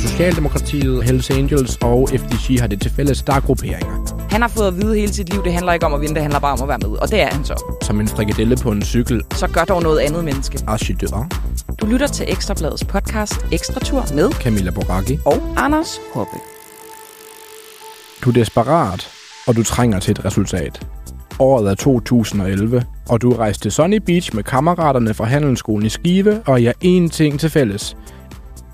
Socialdemokratiet, Hells Angels og FDG har det til fælles, der er grupperinger. Han har fået at vide hele sit liv, det handler ikke om at vinde, det handler bare om at være med. Og det er han så. Som en frikadelle på en cykel. Så gør dog noget andet menneske. Archidør. Du lytter til Ekstrabladets podcast Ekstra Tur med Camilla Boracchi. og Anders Hoppe. Du er desperat, og du trænger til et resultat. Året er 2011, og du rejste til Sunny Beach med kammeraterne fra Handelsskolen i Skive, og I har én ting til fælles.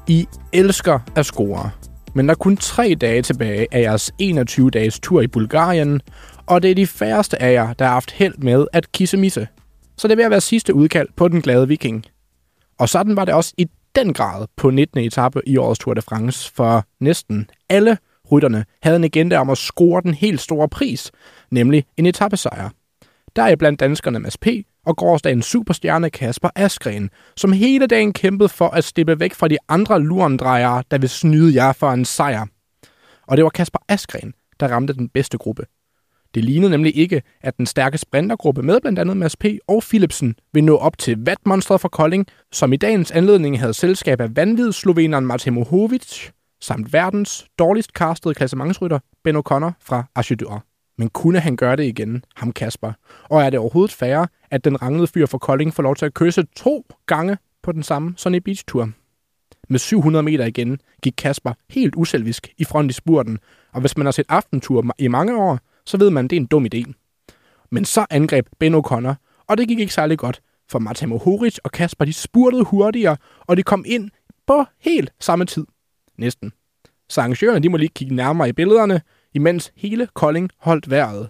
I elsker at score. Men der er kun tre dage tilbage af jeres 21-dages tur i Bulgarien, og det er de færreste af jer, der har haft held med at kisse misse. Så det er ved at være sidste udkald på den glade viking. Og sådan var det også i den grad på 19. etape i årets Tour de France, for næsten alle rytterne havde en agenda om at score den helt store pris, nemlig en etappesejr. Der er blandt danskerne Mads P. og gårdsdagens superstjerne Kasper Askren, som hele dagen kæmpede for at slippe væk fra de andre lurendrejere, der vil snyde jer for en sejr. Og det var Kasper Askren, der ramte den bedste gruppe. Det lignede nemlig ikke, at den stærke sprintergruppe med blandt andet Mads P. og Philipsen vil nå op til vatmonstret fra Kolding, som i dagens anledning havde selskab af vanvid sloveneren Martin Mohovic, samt verdens dårligst castede klassementsrytter Ben O'Connor fra Archidur. Men kunne han gøre det igen, ham Kasper? Og er det overhovedet færre, at den ranglede fyr fra Kolding får lov til at kysse to gange på den samme Sunny Beach Tour? Med 700 meter igen gik Kasper helt uselvisk i front i spurten, og hvis man har set aftentur i mange år, så ved man, at det er en dum idé. Men så angreb Ben O'Connor, og det gik ikke særlig godt, for Martin Mohoric og Kasper de spurtede hurtigere, og de kom ind på helt samme tid. Næsten. Så arrangørerne de må lige kigge nærmere i billederne, imens hele Kolding holdt vejret.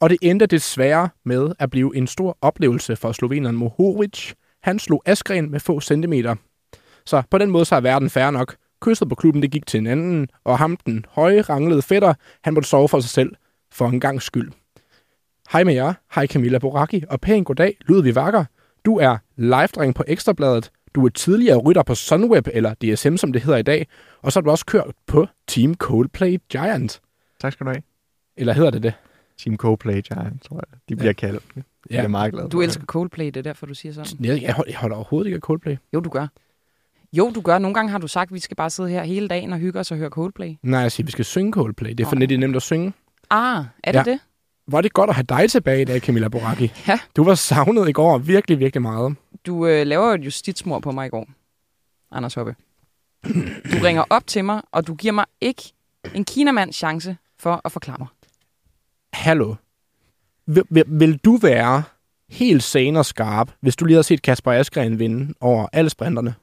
Og det endte desværre med at blive en stor oplevelse for sloveneren Mohoric. Han slog Askren med få centimeter. Så på den måde så er verden færre nok. Kysset på klubben det gik til en anden, og ham den høje ranglede fætter, han måtte sove for sig selv for en gang skyld. Hej med jer, hej Camilla Boraki, og pæn goddag, Ludvig Vakker. Du er live på Ekstrabladet. Du er tidligere rytter på Sunweb, eller DSM, som det hedder i dag. Og så har du også kørt på Team Coldplay Giant. Tak skal du have. Eller hedder det det? Team Coldplay Giant, tror jeg. De bliver ja. kaldt. Jeg Ja. er meget glad Du elsker Coldplay, det er derfor, du siger sådan. Jeg, jeg, holder, jeg holder overhovedet ikke af Coldplay. Jo, du gør. Jo, du gør. Nogle gange har du sagt, at vi skal bare sidde her hele dagen og hygge os og høre Coldplay. Nej, jeg siger, vi skal synge Coldplay. Det er for lidt nemt at synge. Ah, er det Ja. det? Er det godt at have dig tilbage i dag, Camilla Boracchi. Ja. Du var savnet i går virkelig, virkelig meget. Du øh, laver jo et justitsmord på mig i går, Anders Hoppe. Du ringer op til mig, og du giver mig ikke en kinamands chance for at forklare mig. Hallo. Vil, vil, vil du være helt sane og skarp, hvis du lige havde set Kasper Askren vinde over alle sprinterne?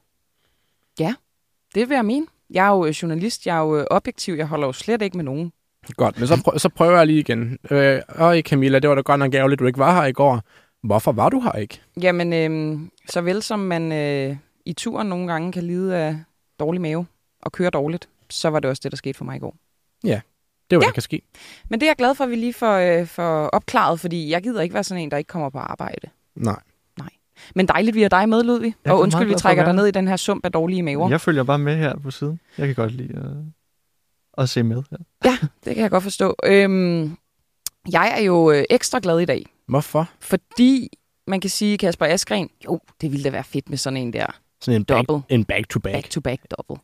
Det vil jeg mene. Jeg er jo øh, journalist, jeg er jo øh, objektiv, jeg holder jo slet ikke med nogen. Godt, men så, prøv, så prøver jeg lige igen. Øh, øj, Camilla, det var da godt nok ærgerligt, du ikke var her i går. Hvorfor var du her ikke? Jamen, øh, så vel som man øh, i turen nogle gange kan lide af dårlig mave og køre dårligt, så var det også det, der skete for mig i går. Det var, ja. Ja. der kan ske. Men det er jeg glad for, at vi lige får, øh, får opklaret, fordi jeg gider ikke være sådan en, der ikke kommer på arbejde. Nej. Men dejligt, vi har dig med, Ludvig. Jeg Og undskyld, vi trækker dig ned i den her sump af dårlige maver. Jeg følger bare med her på siden. Jeg kan godt lide at, at se med. Ja. Ja, det kan jeg godt forstå. Øhm, jeg er jo øh, ekstra glad i dag, Hvorfor? fordi man kan sige, Kasper Askren, jo, det ville da være fedt med sådan en der Sådan en back, Double. en back-to-back. back-to-back double.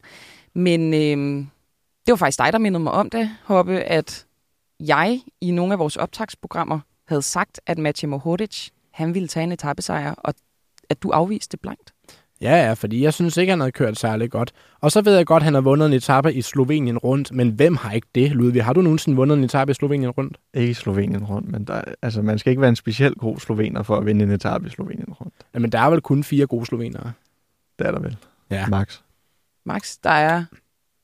Men øhm, det var faktisk dig, der mindede mig om det, Hoppe, at jeg i nogle af vores optagsprogrammer havde sagt, at Matej Mohoric, han ville tage en etappesejr, og at du afviste det blankt. Ja, ja, fordi jeg synes ikke, han havde kørt særlig godt. Og så ved jeg godt, at han har vundet en etape i Slovenien rundt, men hvem har ikke det, Ludvig? Har du nogensinde vundet en etape i Slovenien rundt? Ikke i Slovenien rundt, men der, altså, man skal ikke være en specielt god slovener for at vinde en etape i Slovenien rundt. Jamen, der er vel kun fire gode slovenere. Det er der vel. Ja. Max. Max, der er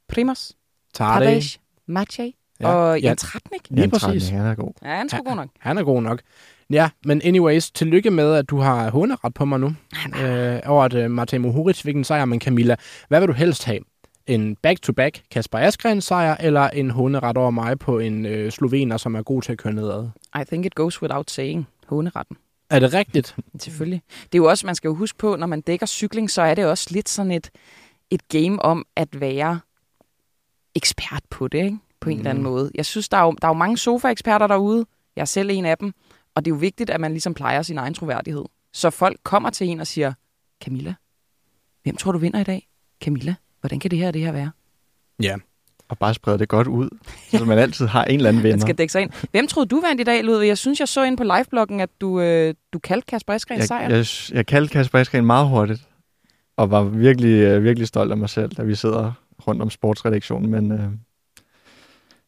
Primoz, Tadej. Matej Ja. og Ja. Jan Tratnik. Lige Jan præcis. Tratnik, Han er god. Ja, han er god nok. Han er god nok. Ja, men anyways, tillykke med, at du har håneret på mig nu. Øh, over at uh, Martin Mohoric fik en sejr, men Camilla, hvad vil du helst have? En back-to-back Kasper Askren sejr, eller en håneret over mig på en øh, slovener, som er god til at køre nedad? I think it goes without saying. Håneretten. Er det rigtigt? Selvfølgelig. Det er jo også, man skal jo huske på, når man dækker cykling, så er det også lidt sådan et, et game om at være ekspert på det, ikke? på en mm. eller anden måde. Jeg synes, der er, jo, der er jo mange sofa-eksperter derude. Jeg er selv en af dem. Og det er jo vigtigt, at man ligesom plejer sin egen troværdighed. Så folk kommer til en og siger, Camilla, Hvem tror du vinder i dag? Camilla, hvordan kan det her det her være? Ja. Og bare sprede det godt ud, så man altid har en eller anden Den vinder. skal dække sig ind. Hvem troede du vandt i dag, Ludvig? Jeg synes, jeg så ind på livebloggen, at du, øh, du kaldte Kasper Eskren jeg, sejr. jeg, jeg kaldte Kasper Eskren meget hurtigt, og var virkelig, øh, virkelig stolt af mig selv, da vi sidder rundt om sportsredaktionen, men øh,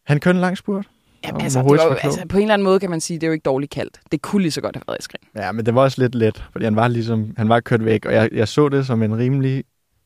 han kørte en lang spurt. Jamen, altså, det var, altså, på en eller anden måde kan man sige, det er jo ikke dårligt kaldt. Det kunne lige så godt have været Eskren. Ja, men det var også lidt let, fordi han var ligesom, han var kørt væk, og jeg, jeg så det som en rimelig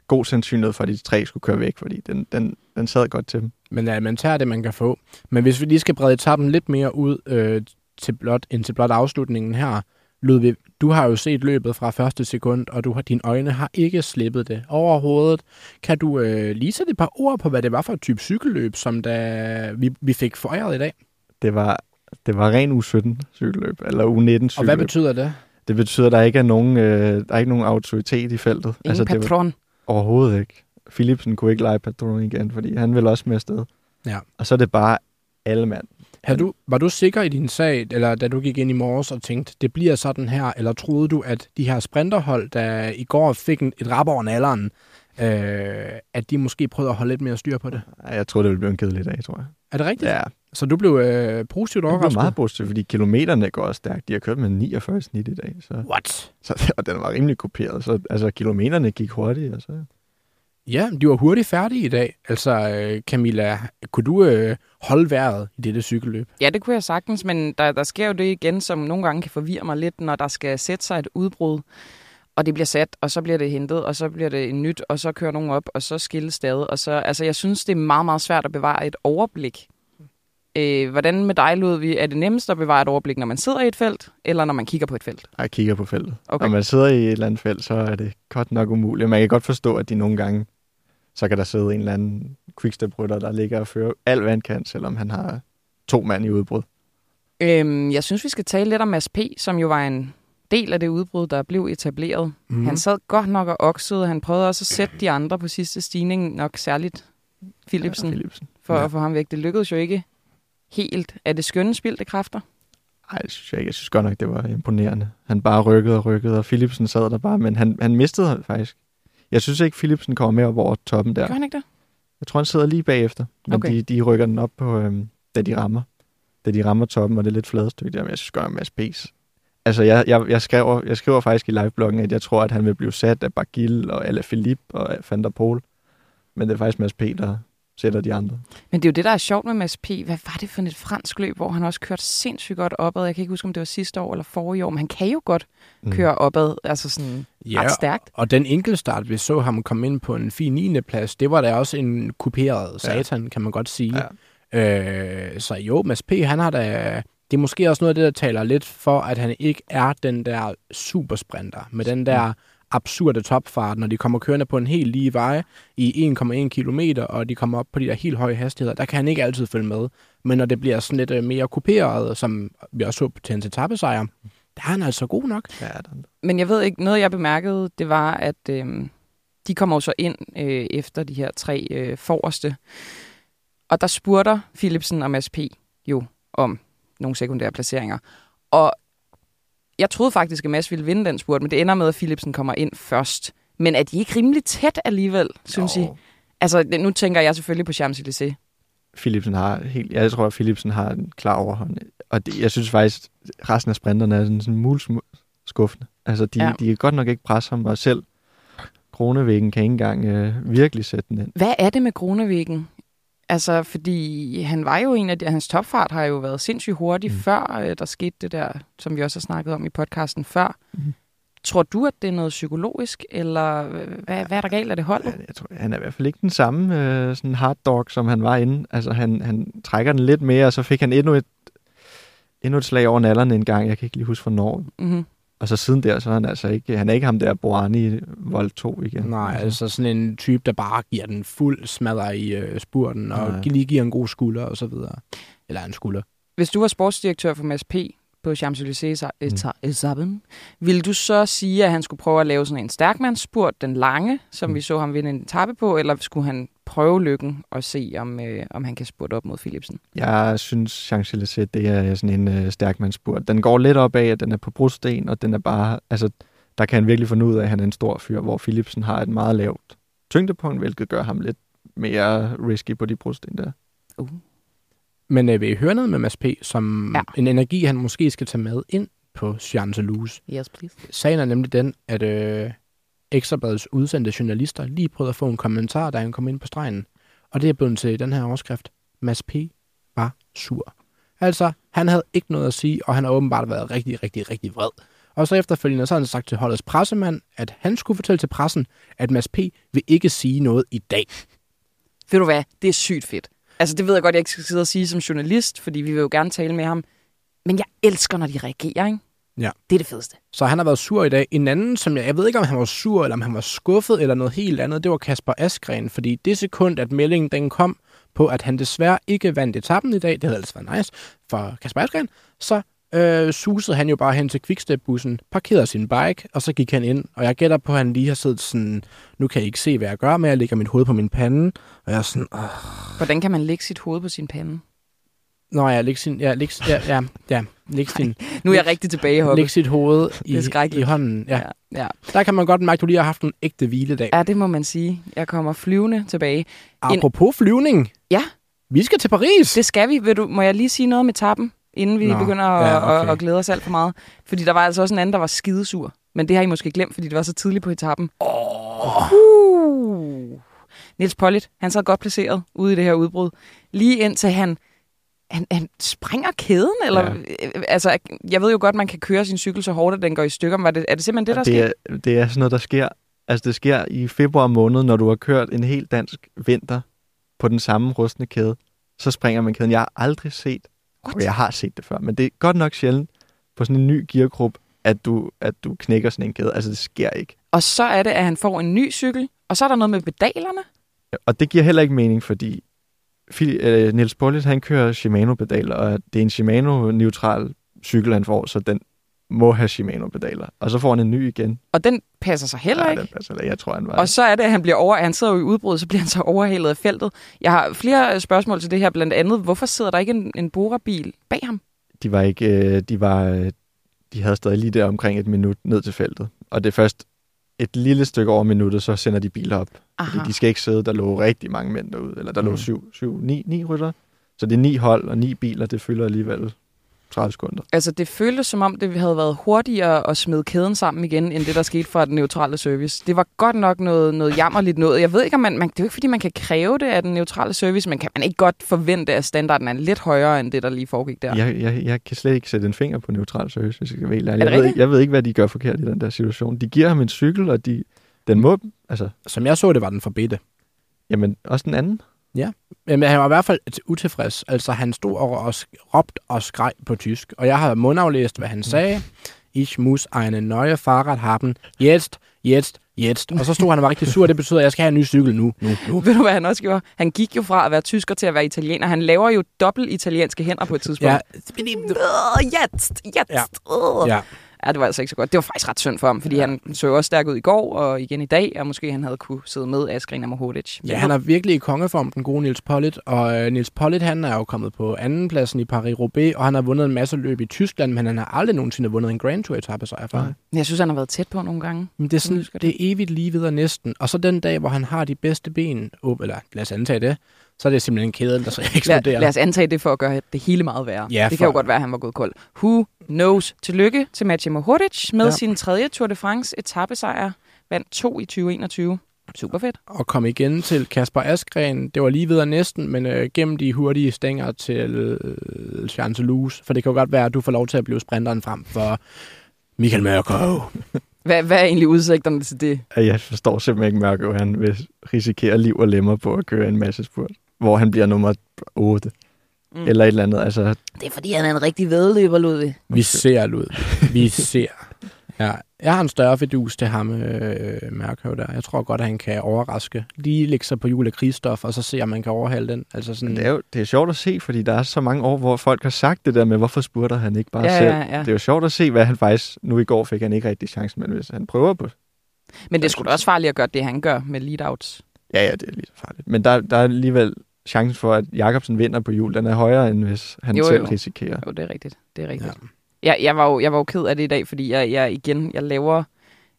god sandsynlighed for, at de tre skulle køre væk, fordi den, den, den sad godt til dem. Men ja, man tager det, man kan få. Men hvis vi lige skal brede etappen lidt mere ud øh, til blot, end til blot afslutningen her, Ludvig, du har jo set løbet fra første sekund, og du har, dine øjne har ikke slippet det overhovedet. Kan du øh, lige sætte et par ord på, hvad det var for et type cykelløb, som da vi, vi fik foræret i dag? Det var, det var ren U17 cykelløb, eller U19 cykelløb. Og hvad betyder det? Det betyder, at der ikke er nogen, øh, der er ikke nogen autoritet i feltet. Ingen altså, det var patron. overhovedet ikke. Philipsen kunne ikke lege patron igen, fordi han ville også med afsted. Ja. Og så er det bare alle mand. Har du, var du sikker i din sag, eller da du gik ind i morges og tænkte, det bliver sådan her, eller troede du, at de her sprinterhold, der i går fik en, et rap over nalderen, øh, at de måske prøvede at holde lidt mere styr på det? Jeg tror, det ville blive en kedelig dag, tror jeg. Er det rigtigt? Ja, Så du blev øh, positivt det blev overrasket? meget positivt, fordi kilometerne går også stærkt. De har kørt med 49 i snit i dag, så, What? så og den var rimelig kopieret. Så altså, kilometerne gik hurtigt. Og så. Ja, de var hurtigt færdige i dag. Altså, øh, Camilla, kunne du øh, holde vejret i dette cykelløb? Ja, det kunne jeg sagtens, men der, der sker jo det igen, som nogle gange kan forvirre mig lidt, når der skal sætte sig et udbrud, og det bliver sat, og så bliver det hentet, og så bliver det en nyt, og så kører nogen op, og så skilles stadig. Og så, altså, jeg synes, det er meget, meget svært at bevare et overblik. Øh, hvordan med dig, Ludvig? Er det nemmest at bevare et overblik, når man sidder i et felt, eller når man kigger på et felt? Jeg kigger på feltet. Okay. Når man sidder i et eller andet felt, så er det godt nok umuligt. Man kan godt forstå, at de nogle gange, så kan der sidde en eller anden quickstep-rytter, der ligger og fører alt, hvad han kan, selvom han har to mand i udbrud. Øhm, jeg synes, vi skal tale lidt om Mads P., som jo var en del af det udbrud, der blev etableret. Mm. Han sad godt nok og oksede. Han prøvede også at sætte de andre på sidste stigning, nok særligt Philipsen, ja, Philipsen. for Ja. at få ham væk. Det lykkedes jo ikke helt. Er det skønne spildte kræfter? Ej, det synes jeg ikke. Jeg synes godt nok, det var imponerende. Han bare rykkede og rykkede, og Philipsen sad der bare, men han, han mistede faktisk. Jeg synes ikke, Philipsen kommer med op over toppen der. Gør han ikke det? Jeg tror, han sidder lige bagefter, men Okay. de, de rykker den op på, øhm, da de rammer. Da de rammer toppen, og det er lidt fladestykke der, men jeg synes godt nok, Mads P's. Altså, jeg, jeg, jeg, skriver, jeg skriver faktisk i livebloggen, at jeg tror, at han vil blive sat af Bagil og Alaphilippe og Van der Poel. Men det er faktisk Mads P., der sætter de andre. Men det er jo det, der er sjovt med Mads P. Hvad var det for et fransk løb, hvor han også kørte sindssygt godt opad? Jeg kan ikke huske, om det var sidste år eller forrige år, men han kan jo godt Mm. køre opad, altså sådan Ja, ret stærkt. og den enkeltstart, vi så ham komme ind på en fin 9. plads, det var da også en kuperet satan, kan man godt sige. Ja. Øh, så jo, Mads P., han har da... Det er måske også noget af det, der taler lidt for, at han ikke er den der supersprinter, med den der absurde topfart, når de kommer kørende på en helt lige vej i 1,1 km, og de kommer op på de der helt høje hastigheder, der kan han ikke altid følge med. Men når det bliver sådan lidt øh, mere kuperet, som vi også så til hans etappesejr, der er han altså god nok. Ja, der, Men jeg ved ikke, noget jeg bemærkede, det var, at øh, de kommer jo så ind øh, efter de her tre øh, forreste. Og der spurter Philipsen og Mads P. jo om nogle sekundære placeringer. Og jeg troede faktisk, at Mads ville vinde den spurt, men det ender med, at Philipsen kommer ind først. Men er de ikke rimelig tæt alligevel, synes I? Jo. Altså, det- nu tænker jeg selvfølgelig på Champs-Élysées. Philipsen har helt, jeg tror, at Philipsen har en klar overhånd. Og det, jeg synes faktisk, at resten af sprinterne er sådan, sådan en mul smu- skuffende. Altså, de, Ja. de kan godt nok ikke presse ham, og selv Kronevæggen kan ikke engang øh, virkelig sætte den ind. Hvad er det med Grunevæggen? Altså, fordi han var jo en af de, hans topfart har jo været sindssygt hurtig mm. Før øh, der skete det der, som vi også har snakket om i podcasten før. Mm. Tror du, at det er noget psykologisk, eller hvad, hvad er der galt af det hold? Jeg tror, han er i hvert fald ikke den samme øh, sådan hard dog, som han var inde. Altså, han, han trækker den lidt mere, og så fik han endnu et, endnu et slag over nallerne en gang. Jeg kan ikke lige huske, hvornår. Mm-hmm. Og så siden der, så er han altså ikke, han er ikke ham der Boani Vold 2 igen. Nej, altså sådan en type, der bare giver den fuld smadre i øh, spurten, og Nej. lige giver en god skulder og så videre. Eller en skulder. Hvis du var sportsdirektør for Mads P. på Champs-Élysées mm. ville du så sige, at han skulle prøve at lave sådan en stærkmandsspurt, den lange, som. Mm. vi så ham vinde en etape på, eller skulle han prøve lykken og se, om, øh, om han kan spurte op mod Philipsen? Jeg synes, Champs-Élysées, det er sådan en øh, stærkmandsspurt. Den går lidt opad, at den er på brosten, og den er bare, altså, der kan han virkelig finde ud af, at han er en stor fyr, hvor Philipsen har et meget lavt tyngdepunkt, hvilket gør ham lidt mere risky på de brosten der. Uh. Men øh, vil I høre noget med Mads P., som Ja. en energi, han måske skal tage med ind på Champs-Élysées? Yes, please. Sagen er nemlig den, at øh, Ekstrabladets udsendte journalister lige prøvede at få en kommentar, da han kom ind på stregen. Og det er blevet til den her overskrift. Mads P. var sur. Altså, han havde ikke noget at sige, og han har åbenbart været rigtig, rigtig, rigtig vred. Og så efterfølgende så har han sagt til holdets pressemand, at han skulle fortælle til pressen, at Mads P. vil ikke sige noget i dag. Ved du hvad? Det er sygt fedt. Altså, det ved jeg godt, jeg ikke skal sidde og sige som journalist, fordi vi vil jo gerne tale med ham. Men jeg elsker, når de reagerer, ikke? Ja. Det er det fedeste. Så han har været sur i dag. En anden, som jeg, jeg ved ikke, om han var sur, eller om han var skuffet, eller noget helt andet, det var Kasper Askren. Fordi det sekund, at meldingen den kom på, at han desværre ikke vandt etappen i dag, det havde ellers været nice for Kasper Askren, så øh, susede han jo bare hen til Quickstep-bussen, parkerede sin bike, og så gik han ind. Og jeg gætter på, at han lige har siddet sådan, nu kan I ikke se, hvad jeg gør, men jeg lægger mit hoved på min pande, og jeg er sådan, Åh. Hvordan kan man lægge sit hoved på sin pande? Nå ja, læg sin, ja, læg, ja, ja, ja, læg, sin, Nu er jeg rigtig tilbage, Hoppe. læg sit hoved Det i, er i hånden. Ja. ja. Der kan man godt mærke, at du lige har haft en ægte hviledag. ja, det må man sige. Jeg kommer flyvende tilbage. Apropos flyvning. Ja. Vi skal til Paris. Det skal vi. Vil du, må jeg lige sige noget med tappen, inden vi Nå, begynder at, ja, ja, okay. at, at glæde os alt for meget? Fordi der var altså også en anden, der var skidesur. Men det har I måske glemt, fordi det var så tidligt på etappen. Oh. Uh. Niels Pollitt, han sad godt placeret ude i det her udbrud. Lige indtil han, han, han springer kæden. Eller, ja. altså, jeg ved jo godt, man kan køre sin cykel så hårdt, at den går i stykker. Men var det, er det simpelthen det, der det, sker? er, det er sådan noget, der sker. Altså, det sker i februar måned, når du har kørt en helt dansk vinter på den samme rustne kæde. Så springer man kæden. Jeg har aldrig set, og jeg har set det før, men det er godt nok sjældent på sådan en ny geargruppe, at du, at du knækker sådan en kæde. Altså, det sker ikke. Og så er det, at han får en ny cykel. Og så er der noget med pedalerne. Og det giver heller ikke mening, fordi øh, Niels Pollitt, han kører Shimano-pedaler, og det er en Shimano-neutral cykel, han får, så den må have Shimano-pedaler. Og så får han en ny igen. Og den passer sig heller Nej, ikke. den passer ikke. Jeg tror, han var... Og så er det, at han bliver over, han sidder jo i udbrud, så bliver han så overhalet af feltet. Jeg har flere øh, spørgsmål til det her, blandt andet, hvorfor sidder der ikke en, en Bora-bil bag ham? de var ikke, øh, de var, øh, de havde stadig lige der omkring et minut ned til feltet. Og det er først et lille stykke over minuttet, så sender de biler op. Aha. Fordi de skal ikke sidde, der lå rigtig mange mænd derude, eller der lå Mm. syv, syv ni, ni rytter. Så det er ni hold og ni biler, det fylder alligevel 30 sekunder. Altså, det føltes som om, det havde været hurtigere at smide kæden sammen igen, end det, der skete fra den neutrale service. Det var godt nok noget, noget jammerligt noget. Jeg ved ikke, om man, man... Det er jo ikke, fordi man kan kræve det af den neutrale service, men kan man ikke godt forvente, at standarden er lidt højere, end det, der lige foregik der? Jeg, jeg, jeg kan slet ikke sætte en finger på neutral service, hvis jeg skal være helt ærlig. Det Jeg ved, ikke, jeg ved ikke, hvad de gør forkert i den der situation. De giver ham en cykel, og de, den må... Altså, Som jeg så det, var den for bitte. jamen, også den anden. Men han var i hvert fald utilfreds. Altså, han stod og, og råbte og skreg på tysk. Og jeg har mundaflæst, hvad han sagde. Ich muss eine neue Fahrrad haben. Jetzt, jetzt, jetzt. Og så stod han og var rigtig sur. Det betyder, at jeg skal have en ny cykel nu, nu, nu. Ved du, hvad han også gjorde? Han gik jo fra at være tysker til at være italiener. Han laver jo dobbelt italienske hænder på et tidspunkt. Ja, Jetzt, jetzt. Ja. ja. Ja, det var altså ikke så godt. Det var faktisk ret synd for ham, fordi ja. han så også stærk ud i går, og igen i dag, og måske han havde kunne sidde med Askren og Mohodic. Ja, han er virkelig i kongeform, den gode Nils Pollitt. Og øh, Nils Pollitt, han er jo kommet på andenpladsen i Paris-Roubaix, og han har vundet en masse løb i Tyskland, men han har aldrig nogensinde vundet en Grand Tour etappe sejr for. Jeg synes, han har været tæt på nogle gange. Men det er, sådan, det er evigt lige videre næsten. Og så den dag, hvor han har de bedste ben, op, eller lad os antage det, så er det simpelthen en kæde, der så Lad, eksploderer. lad os antage det for at gøre det hele meget værre. Ja, det for- kan jo godt være, at han var gået kold. Who knows? Tillykke til Mathieu Mohodic med Ja. sin tredje Tour de France etappesejr. Vandt to i 2021. Super fedt. og kom igen til Kasper Askren. Det var lige videre næsten, men øh, gennem de hurtige stænger til øh, Champs-Élysées. For det kan jo godt være, at du får lov til at blive sprinteren frem for Michael Mørkov. Hvad, hvad er egentlig udsigterne til det? Jeg forstår simpelthen ikke Mørke, han vil risikere liv og lemmer på at køre en masse spurt, hvor han bliver nummer 8. Mm. Eller et eller andet. Altså, Det er fordi, han er en rigtig vedløber, Ludvig. Vi ser, Lud. Vi ser. Ja, jeg har en større fedus til ham, øh, Mørkov der. Jeg tror godt, at han kan overraske. Lige lægge sig på jul af krigsstof, og så se, om man kan overhale den. Altså sådan, men det er jo det er sjovt at se, fordi der er så mange år, hvor folk har sagt det der med, hvorfor spurter han ikke bare Ja, selv. ja, ja. Det er jo sjovt at se, hvad han faktisk... Nu i går fik han ikke rigtig chancen, men hvis han prøver på... Men det er sgu da også farligt at gøre det, han gør med lead-outs. Ja, ja, det er lige så farligt. Men der, der er alligevel chancen for, at Jakobsen vinder på jul, den er højere, end hvis han Jo, selv jo. risikerer. Jo, det er rigtigt. Det er rigtigt. ja. Jeg, jeg, var jo, jeg var jo ked af det i dag, fordi jeg, jeg igen jeg laver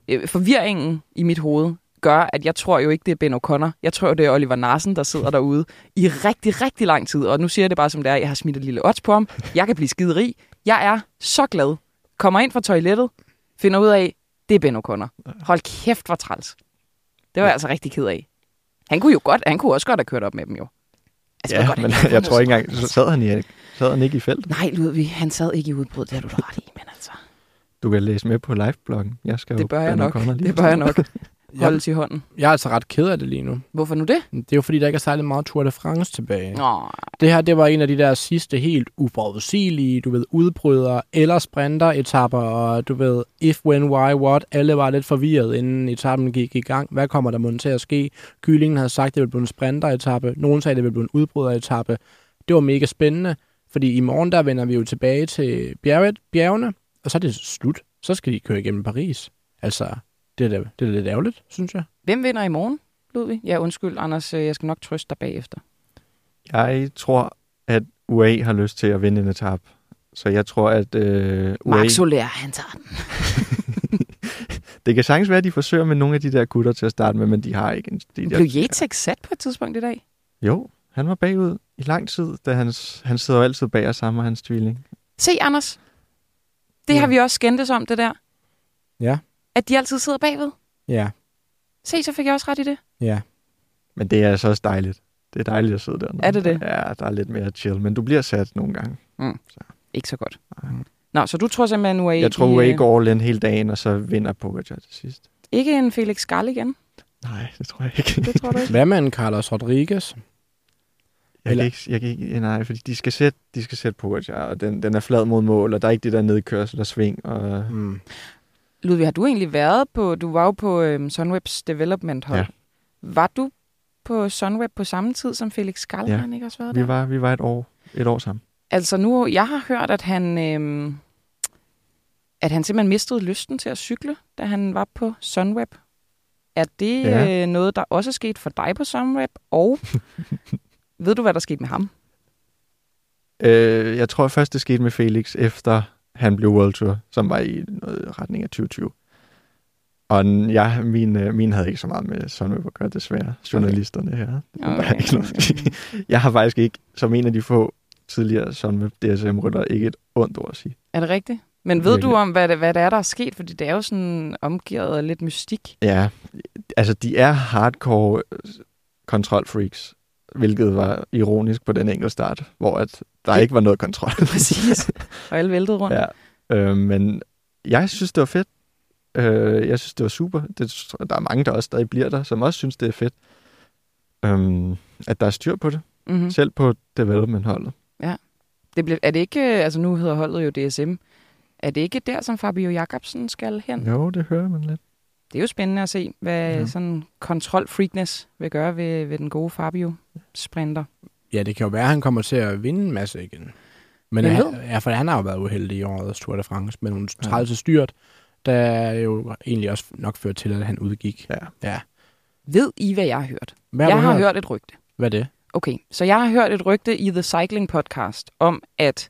øh, forvirringen i mit hoved gør, at jeg tror jo ikke, det er Ben O'Connor. Jeg tror, det er Oliver Narsen, der sidder derude i rigtig, rigtig lang tid. Og nu siger jeg det bare som det er. Jeg har smidt et lille odds på ham. Jeg kan blive skide rig. Jeg er så glad. Kommer ind fra toilettet, finder ud af, det er Ben O'Connor. Hold kæft, hvor træls. Det var jeg altså rigtig ked af. Han kunne jo godt, han kunne også godt have kørt op med dem jo. Altså, Ja, men have jeg tror ikke engang, så sad han, i, sad han ikke i feltet. Nej, Ludvig, han sad ikke i udbrud, det har du ret i, men altså, Du kan læse med på livebloggen. Jeg skal det jo bør jeg nok. Lige Det bør jeg nok holde til hånden. Jeg er altså ret ked af det lige nu. Hvorfor nu det? Det er jo fordi, der ikke er særlig meget Tour de France tilbage. Nå, Det her, det var en af de der sidste helt uforudsigelige, du ved, udbrydere eller sprinter-etapper, og du ved, if, when, why, what. Alle var lidt forvirret, inden etappen gik i gang. Hvad kommer der mon til at ske? Kyllingen havde sagt, det ville blive en sprinter-etappe. Nogen sagde, det ville blive en udbryder-etappe. Det var mega spændende, fordi i morgen, der vender vi jo tilbage til bjerget, bjergene, og så er det slut. Så skal de køre igennem Paris. Altså, det er, da- det er lidt ærgerligt, synes jeg. hvem vinder i morgen, Ludvig? Ja, undskyld, Anders, øh, jeg skal nok trøste dig bagefter. Jeg tror, at UAE har lyst til at vinde en etap. Så jeg tror, at øh, UAE... Mark Soler, han tager den. Det kan sagtens være, at de forsøger med nogle af de der gutter til at starte med, men de har ikke en... De, Blev Yates ikke sat på et tidspunkt i dag? Jo, han var bagud i lang tid, da hans, han sidder jo altid bag os sammen med hans tvilling. Se, Anders. Det Ja. har vi også skændtes om, det der. Ja. At de altid sidder bagved. Ja, Se, så fik jeg også ret i det. ja. Men det er altså også dejligt. Det er dejligt at sidde der. Er det det? Ja, der er lidt mere chill, men du bliver sat nogle gange. Ikke så godt. Nej. Nå, så du tror simpelthen, UAE... Jeg tror, UAE øh, går all in hele dagen, og så vinder Pogacar til sidst. Ikke en Felix Skarl igen? Nej, det tror jeg ikke. Det tror du ikke? Hvad med en Carlos Rodriguez? Jeg kan ikke, jeg kan ikke, nej, fordi de skal sætte, de skal sætte Pogacar, og den, den er flad mod mål, og der er ikke det der nedkørsel og sving. Og, Hmm. Ludvig, har du egentlig været på... Du var jo på øhm, Sunwebs development hold. Ja. Var du på Sunweb på samme tid som Felix Skarl? Ja. Ikke også været der? vi, var, vi var et år, et år sammen. Altså nu, jeg har hørt, at han, øhm, at han simpelthen mistede lysten til at cykle, da han var på Sunweb. Er det ja. øh, noget, der også er sket for dig på Sunweb? Og ved du, hvad der skete med ham? Øh, jeg tror først, det skete med Felix, efter han blev World Tour, som var i noget retning af 2020. Og jeg, min, øh, min havde ikke så meget med Sunweb at gøre, desværre. Journalisterne her. Okay. ikke noget. jeg har faktisk ikke, som en af de få tidligere Sunweb DSM-rytter, ikke et ondt ord at sige. Er det rigtigt? Men ved du om, hvad det, hvad det er, der er sket? Fordi det er jo sådan omgivet af lidt mystik. Ja, altså de er hardcore øh, kontrolfreaks, hvilket var ironisk på den enkelte start, hvor at der ikke var noget kontrol. Præcis. Og alle væltede rundt. Ja, øh, men jeg synes, det var fedt. Øh, jeg synes, det var super. Det, der er mange, der også stadig bliver der, som også synes, det er fedt. Øh, at der er styr på det, Mm-hmm. mm. selv på development-holdet. Det blev, er det ikke, altså nu hedder holdet jo DSM, er det ikke der, som Fabio Jacobsen skal hen? Jo, det hører man lidt. Det er jo spændende at se, hvad Ja. sådan kontrolfreakness vil gøre ved, ved den gode Fabio sprinter. Ja, det kan jo være, at han kommer til at vinde en masse igen. Men han, ja, for han har jo været uheldig i årets Tour de France med nogle trælse styrt, der jo egentlig også nok ført til, at han udgik. Ja. ja. Ved I, hvad jeg har hørt? Hvad jeg har hørt et rygte. Hvad er det? Okay, så jeg har hørt et rygte i The Cycling Podcast om, at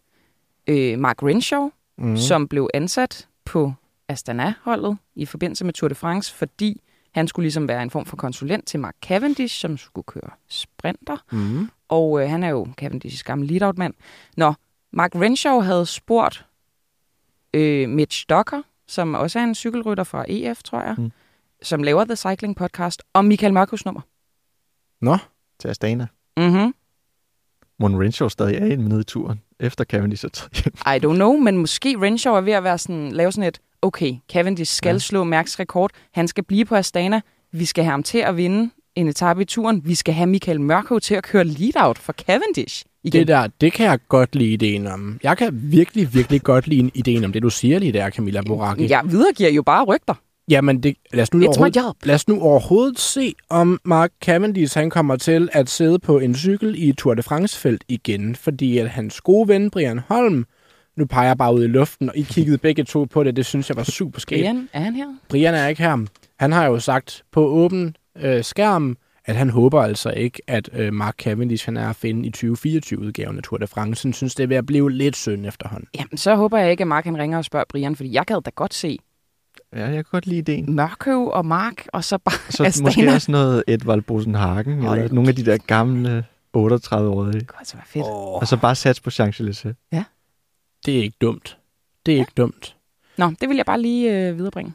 øh, Mark Renshaw, mm. som blev ansat på Astana-holdet i forbindelse med Tour de France, fordi han skulle ligesom være en form for konsulent til Mark Cavendish, som skulle køre sprinter. Mm. Og øh, han er jo Cavendish's gamle lead-out-mand. Nå, Mark Renshaw havde spurgt øh, Mitch Docker, som også er en cykelrytter fra EF, tror jeg, Mm. som laver The Cycling Podcast, om Michael Mørkus nummer. Nå, Til Astana. Mm-hmm. Mon Renshaw stadig er inde nede i turen, efter Cavendish hjem. I don't know, men måske Renshaw er ved at være sådan, lave sådan et, okay, Cavendish skal Ja. slå Mærks rekord, han skal blive på Astana, vi skal have ham til at vinde en etape i turen, vi skal have Michael Mørkøv til at køre lead-out for Cavendish igen. det der, det kan jeg godt lide ideen om. Jeg kan virkelig, virkelig godt lide ideen om det, du siger lige der, Camilla Boracchi. Jeg videregiver jo bare rygter. Jamen, det, lad, os nu overhovedet, lad os nu overhovedet se, om Mark Cavendish han kommer til at sidde på en cykel i Tour de France-felt igen, fordi at hans gode ven, Brian Holm, nu peger jeg bare ud i luften, og I kiggede begge to på det, det synes jeg var super skægt. Brian, er han her? Brian er ikke her. Han har jo sagt på åben øh, skærm, at han håber altså ikke, at øh, Mark Cavendish han er at finde i 2024-udgaven af Tour de France. Han synes, det er ved at blive lidt synd efterhånden. Jamen, så håber jeg ikke, at Mark han ringer og spørger Brian, fordi jeg gad da godt se Ja, jeg kan godt lide ideen. Mørkøv og Mark, og så bare Så Astana. måske også noget Edvald Bosenhagen, eller nogle af de der gamle 38-årige. Det kunne altså være fedt. Oh, Og så bare sats på Champs-Élysées. Det er ikke dumt. Det er ikke dumt. Nå, det vil jeg bare lige øh, viderebringe.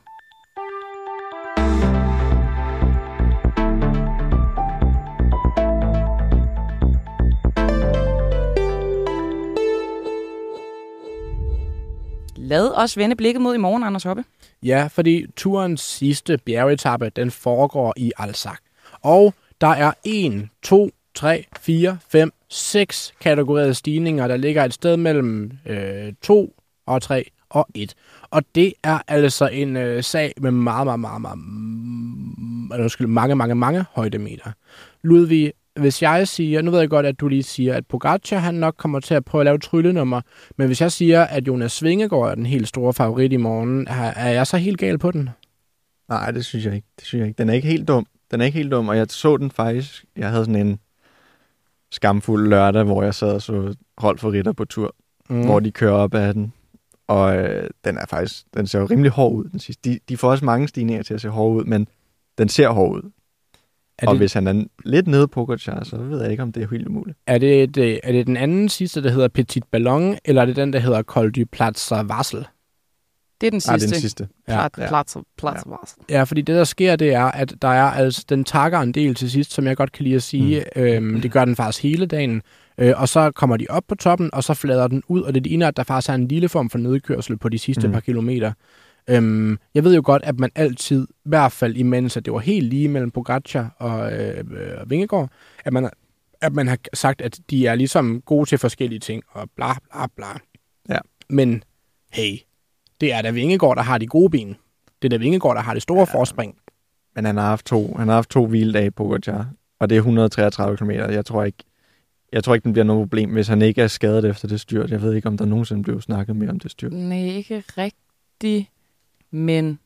Lad os vende blikket mod i morgen, Anders Hoppe. Ja, fordi turens sidste bjergetappe, den foregår i Alsac. Og der er 1, 2, 3, 4, 5, 6 kategorier stigninger, der ligger et sted mellem øh, 2 og 3 og 1. Og det er altså en øh, sag med meget, meget, meget, meget, mm, eller undskyld, mange, mange, mange højdemeter. Ludvig, hvis jeg siger, nu ved jeg godt, at du lige siger, at Pogacar han nok kommer til at prøve at lave tryllenummer, men hvis jeg siger, at Jonas Svingegaard er den helt store favorit i morgen, er jeg så helt gal på den? Nej, det synes jeg ikke. Det synes jeg ikke. Den er ikke helt dum. Den er ikke helt dum, og jeg så den faktisk. Jeg havde sådan en skamfuld lørdag, hvor jeg sad og så hold for ritter på tur, mm. hvor de kører op ad den. Og øh, den er faktisk, den ser jo rimelig hård ud, den sidste. De, de får også mange stigninger til at se hård ud, men den ser hård ud. Er og det, hvis han er lidt nede på Pogacar, så ved jeg ikke, om det er helt umuligt. er, det, det, er det den anden sidste, der hedder Petit Ballon, eller er det den, der hedder Col du Platzer Vassel? Det er den Nej, sidste. den sidste. Plat, Ja. Plads, plads, plads. Ja, fordi det, der sker, det er, at der er altså, den takker en del til sidst, som jeg godt kan lide at sige. Mm. Øhm, det gør den faktisk hele dagen. Øh, og så kommer de op på toppen, og så flader den ud, og det ligner, at der faktisk er en lille form for nedkørsel på de sidste mm. Par kilometer. Øhm, jeg ved jo godt, at man altid, i hvert fald imens, at det var helt lige mellem Pogacar og øh, øh, Vingegaard, at man, at man har sagt, at de er ligesom gode til forskellige ting, og bla bla bla. Ja. Men hey, det er da Vingegaard, der har de gode ben. Det er da Vingegaard, der har det store ja. forspring. Men han har haft to, han har haft to hviledage på Pogacar, og det er 133 km. Jeg tror ikke, jeg tror ikke, den bliver noget problem, hvis han ikke er skadet efter det styrt. Jeg ved ikke, om der nogensinde blev snakket mere om det styrt. Nej, ikke rigtigt. Men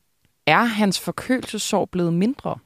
er hans forkølelsesår blevet mindre?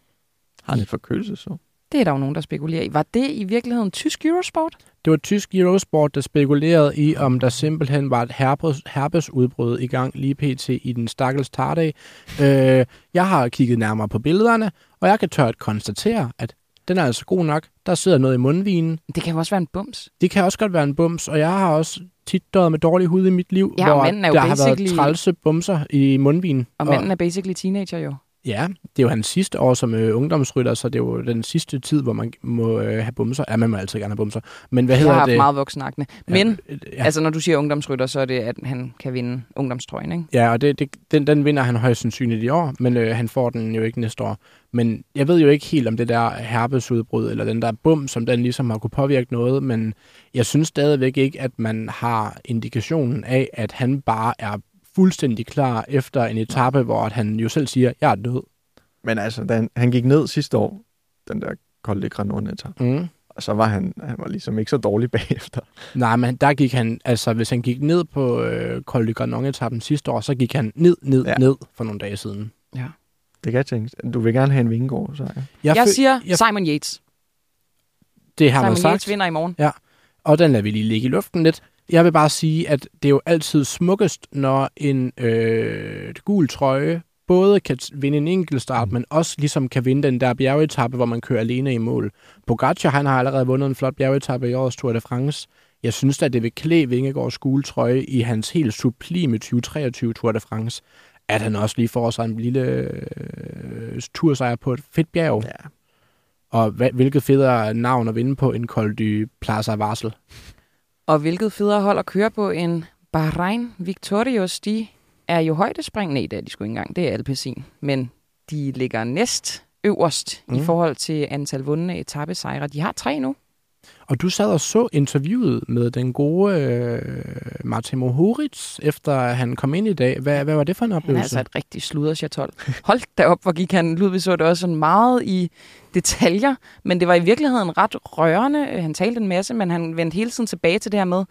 Har han et forkølelsesår? Det er der jo nogen, der spekulerer i. Var det i virkeligheden tysk Eurosport? Det var tysk Eurosport, der spekulerede i, om der simpelthen var et herpes, herpesudbrud i gang lige pt. i den stakkels tardag. Øh, jeg har kigget nærmere på billederne, og jeg kan tørt konstatere, at den er altså god nok. Der sidder noget i mundvinen. Det kan jo også være en bums. Det kan også godt være en bums, og jeg har også tit døjet med dårlig hud i mit liv, Ja, og hvor er der har været basically- trælse bumser i mundvinen. Og manden er basically teenager jo. Ja, det er jo hans sidste år som øh, ungdomsrytter, så det er jo den sidste tid, hvor man må øh, have bumser. Ja, man må altid gerne have bumser. Men hvad Jeg hedder har det? meget voksenakne. Men ja, ja. altså, når du siger ungdomsrytter, så er det, at han kan vinde ungdomstrøjen, ikke? Ja, og det, det, den, den vinder han højst sandsynligt i år, men øh, han får den jo ikke næste år. Men jeg ved jo ikke helt om det der herpesudbrud, eller den der bum, som den ligesom har kunne påvirke noget, men jeg synes stadigvæk ikke, at man har indikationen af, at han bare er fuldstændig klar efter en etape, hvor at han jo selv siger, jeg er død. Men altså, da han, han gik ned sidste år, den der kolde granonetta, Mm. og så var han, han var ligesom ikke så dårlig bagefter. Nej, men der gik han, altså hvis han gik ned på øh, Col de Granon-etappen sidste år, så gik han ned, ned, ja. Ja. ned for nogle dage siden. Ja. Det kan jeg tænke. Du vil gerne have en vingård, så ja. Jeg, jeg siger jeg, Simon Yates. det har man Simon sagt. Yates vinder i morgen. og den lader vi lige ligge i luften lidt. Jeg vil bare sige, at det er jo altid smukkest, når en øh, gul trøje både kan vinde en enkelt start, men også ligesom kan vinde den der bjergetappe, hvor man kører alene i mål. Pogacar, han har allerede vundet en flot bjergetappe i årets Tour de France. Jeg synes at det vil klæde Vingegaards gule trøje i hans helt sublime 2023 Tour de France, at han også lige får sig en lille øh, tursejr på et fedt bjerg. ja. Og hva- hvilket federe navn at vinde på en Col du Plaza Varsel. Og hvilket federe hold at køre på en Bahrain Victorious, de er jo højdespring. Nej, det er de sgu ikke engang. Det er Alpecin. Men de ligger næst øverst mm. i forhold til antal vundne etappesejre. De har tre nu. Og du sad og så interviewet med den gode øh, Martin Mohoric, efter han kom ind i dag. Hvad, hvad var det for en Han er oplevelse? altså et rigtig sluderchatol. Hold da op, hvor gik han. Ludvig så det også sådan meget i detaljer, men det var i virkeligheden ret rørende. Han talte en masse, men han vendte hele tiden tilbage til det her med,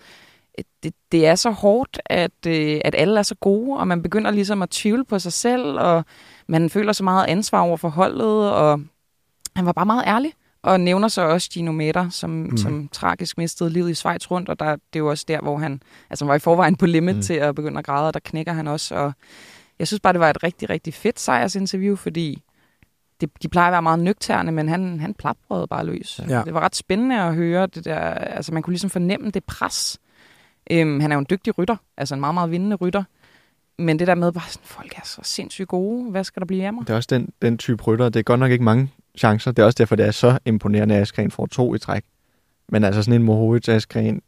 det, det er så hårdt, at, øh, at alle er så gode, og man begynder ligesom at tvivle på sig selv, og man føler så meget ansvar over for holdet, og han var bare meget ærlig, og nævner så også Gino Meter, som, mm. som tragisk mistede livet i Schweiz rundt, og der, det er jo også der, hvor han altså, var i forvejen på limit mm. Mm. til at begynde at græde, og der knækker han også, og Jeg synes bare, det var et rigtig, rigtig fedt sejrsinterview, fordi det, de plejer at være meget nøgterne, men han, han plaprede bare løs. Ja. Det var ret spændende at høre det der. Altså, man kunne ligesom fornemme det pres. Øhm, han er jo en dygtig rytter, altså en meget, meget vindende rytter. Men det der med bare sådan, folk er så sindssygt gode. Hvad skal der blive af mig? Det er også den, den type rytter. Det er godt nok ikke mange chancer. Det er også derfor, det er så imponerende, at Askren får to i træk. Men altså sådan en Mohoric Askren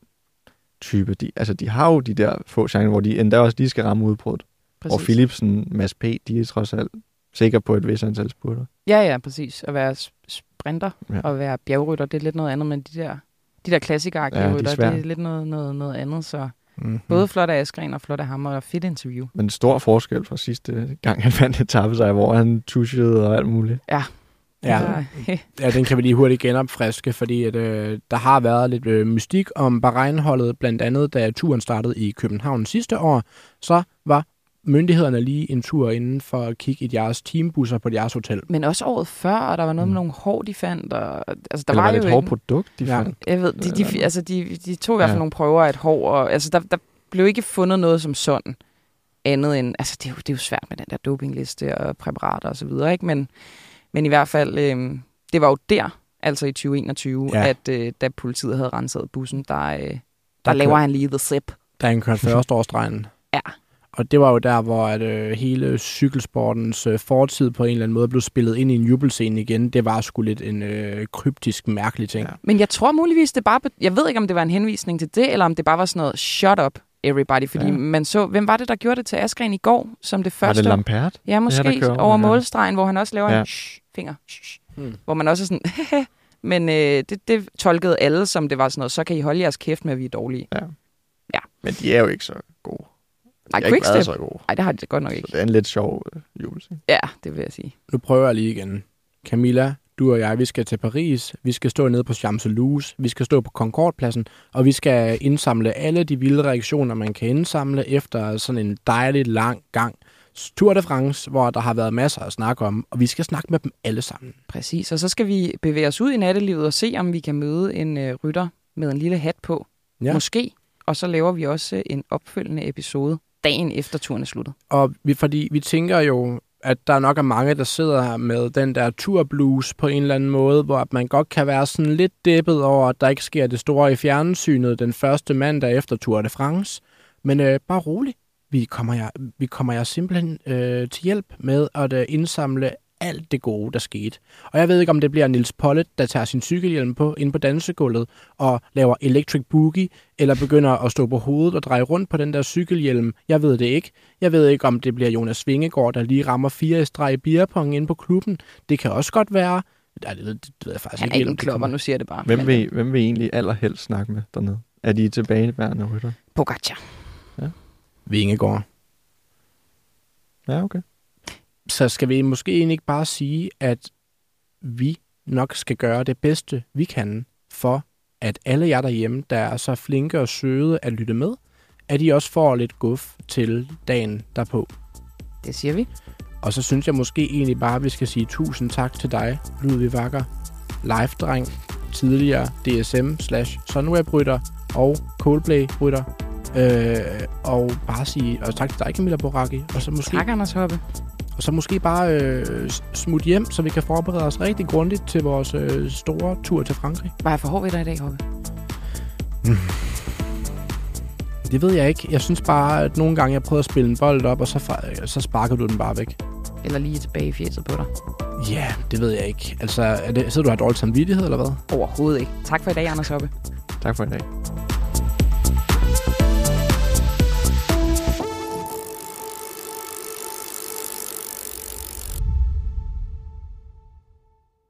type, de, altså de har jo de der få chancer, hvor de endda også lige skal ramme udbruddet. Og Philipsen, Mads P., de er trods alt sikre på et vis antal spurter. Ja, ja, præcis. At være sprinter Ja. og være bjergrytter, det er lidt noget andet, men de der, de der klassikere Ja, de er rytter, det er lidt noget, noget, noget andet. Så Mm-hmm. både flot af Askren og flot af ham, og fedt interview. Men stor forskel fra sidste gang, han vandt sig, hvor han tuschede og alt muligt. Ja. Så, Ja, den kan vi lige hurtigt genopfriske, fordi at, øh, der har været lidt øh, mystik om Bahrein-holdet, blandt andet da turen startede i København sidste år, så var myndighederne lige en tur inden for at kigge i jeres teambusser på jeres hotel. Men også året før, og der var noget Mm. med nogle hår, de fandt. Og, altså, der Eller var, var det jo et hårdt en- produkt, de Ja. fandt? Jeg ved, de, de, Eller- altså, de, de tog i hvert fald Ja. nogle prøver af et hår, og altså, der, der blev ikke fundet noget som sådan andet end, altså det er jo, det er jo svært med den der dopingliste og præparater og så videre, ikke? Men, men i hvert fald, øh, det var jo der, altså i 2021, Ja. at øh, da politiet havde renset bussen, der, øh, der, Der laver kører- han lige the zip. Da han kørte førsteårsdrejen. Ja. Og det var jo der, hvor at, øh, hele cykelsportens øh, fortid på en eller anden måde blev spillet ind i en jubelscene igen. Det var sgu lidt en øh, kryptisk, mærkelig ting. Ja. Men jeg tror muligvis, det bare... Jeg ved ikke, om det var en henvisning til det, eller om det bare var sådan noget, shut up, everybody. Fordi Ja. ja. man så... Hvem var det, der gjorde det til Askren i går, som det Var første? det Lampert? Ja, måske kører over, ja. målstregen, hvor han også laver Ja. ja. en shh, finger. Shh, Hmm. hvor man også er sådan... Men øh, det, det tolkede alle, som det var sådan noget, så kan I holde jeres kæft med, at vi er dårlige. Men de er jo ikke så gode. Nej, de ikke været så gode. Nej, det har det godt nok Så ikke. det er en lidt sjov øh, jubelscene. Ja, det vil jeg sige. Nu prøver jeg lige igen. Camilla, du og jeg, vi skal til Paris. Vi skal stå nede på Champs-Élysées. Vi skal stå på Concordepladsen. Og vi skal indsamle alle de vilde reaktioner, man kan indsamle efter sådan en dejlig lang gang. Tour de France, hvor der har været masser at snakke om. Og vi skal snakke med dem alle sammen. Præcis. Og så skal vi bevæge os ud i nattelivet og se, om vi kan møde en øh, rytter med en lille hat på. Ja. Ja. Måske. Og så laver vi også en opfølgende episode dagen efter turen er sluttet. Og vi, fordi vi tænker jo, at der nok er mange, der sidder her med den der turblues på en eller anden måde, hvor at man godt kan være sådan lidt dæppet over, at der ikke sker det store i fjernsynet den første mandag efter Tour de France. Men øh, bare rolig. Vi kommer jer, vi kommer jer simpelthen øh, til hjælp med at øh, indsamle alt det gode, der skete. Og jeg ved ikke, om det bliver Nils Pollet, der tager sin cykelhjelm på ind på dansegulvet og laver electric boogie, eller begynder at stå på hovedet og dreje rundt på den der cykelhjelm. Jeg ved det ikke. Jeg ved ikke, om det bliver Jonas Vingegaard, der lige rammer fire i streg i beerpong inde på klubben. Det kan også godt være. Nej, det, det, det ved jeg faktisk Han er ikke. det klopper, kommer. nu siger jeg det bare. Hvem vil, hvem vil I egentlig allerhelst snakke med dernede? Er de tilbageværende rytter? Pogacar. Vingegaard. Ja, okay. Så skal vi måske egentlig ikke bare sige, at vi nok skal gøre det bedste, vi kan, for at alle jer derhjemme, der er så flinke og søde at lytte med, at I også får lidt guf til dagen derpå. Det siger vi. Og så synes jeg måske egentlig bare, at vi skal sige tusind tak til dig, Ludvig Wacker, live-dreng, tidligere DSM slash Sunweb-rytter og Coldplay-rytter. Øh, og bare sige, og tak til dig, Camilla Boraki, og så måske, Tak, Anders Hoppe. Og så måske bare øh, smut hjem, så vi kan forberede os rigtig grundigt til vores øh, store tur til Frankrig. Var jeg for hård ved dig i dag, Hoppe? Det ved jeg ikke. Jeg synes bare, at nogle gange jeg prøver at spille en bold op, og så, fa- så sparker du den bare væk. Eller lige tilbage i fjeset på dig? Ja, yeah, det ved jeg ikke. Altså, er det, sidder du og har dårlig samvittighed, eller hvad? Overhovedet ikke. Tak for i dag, Anders Hoppe. Tak for i dag.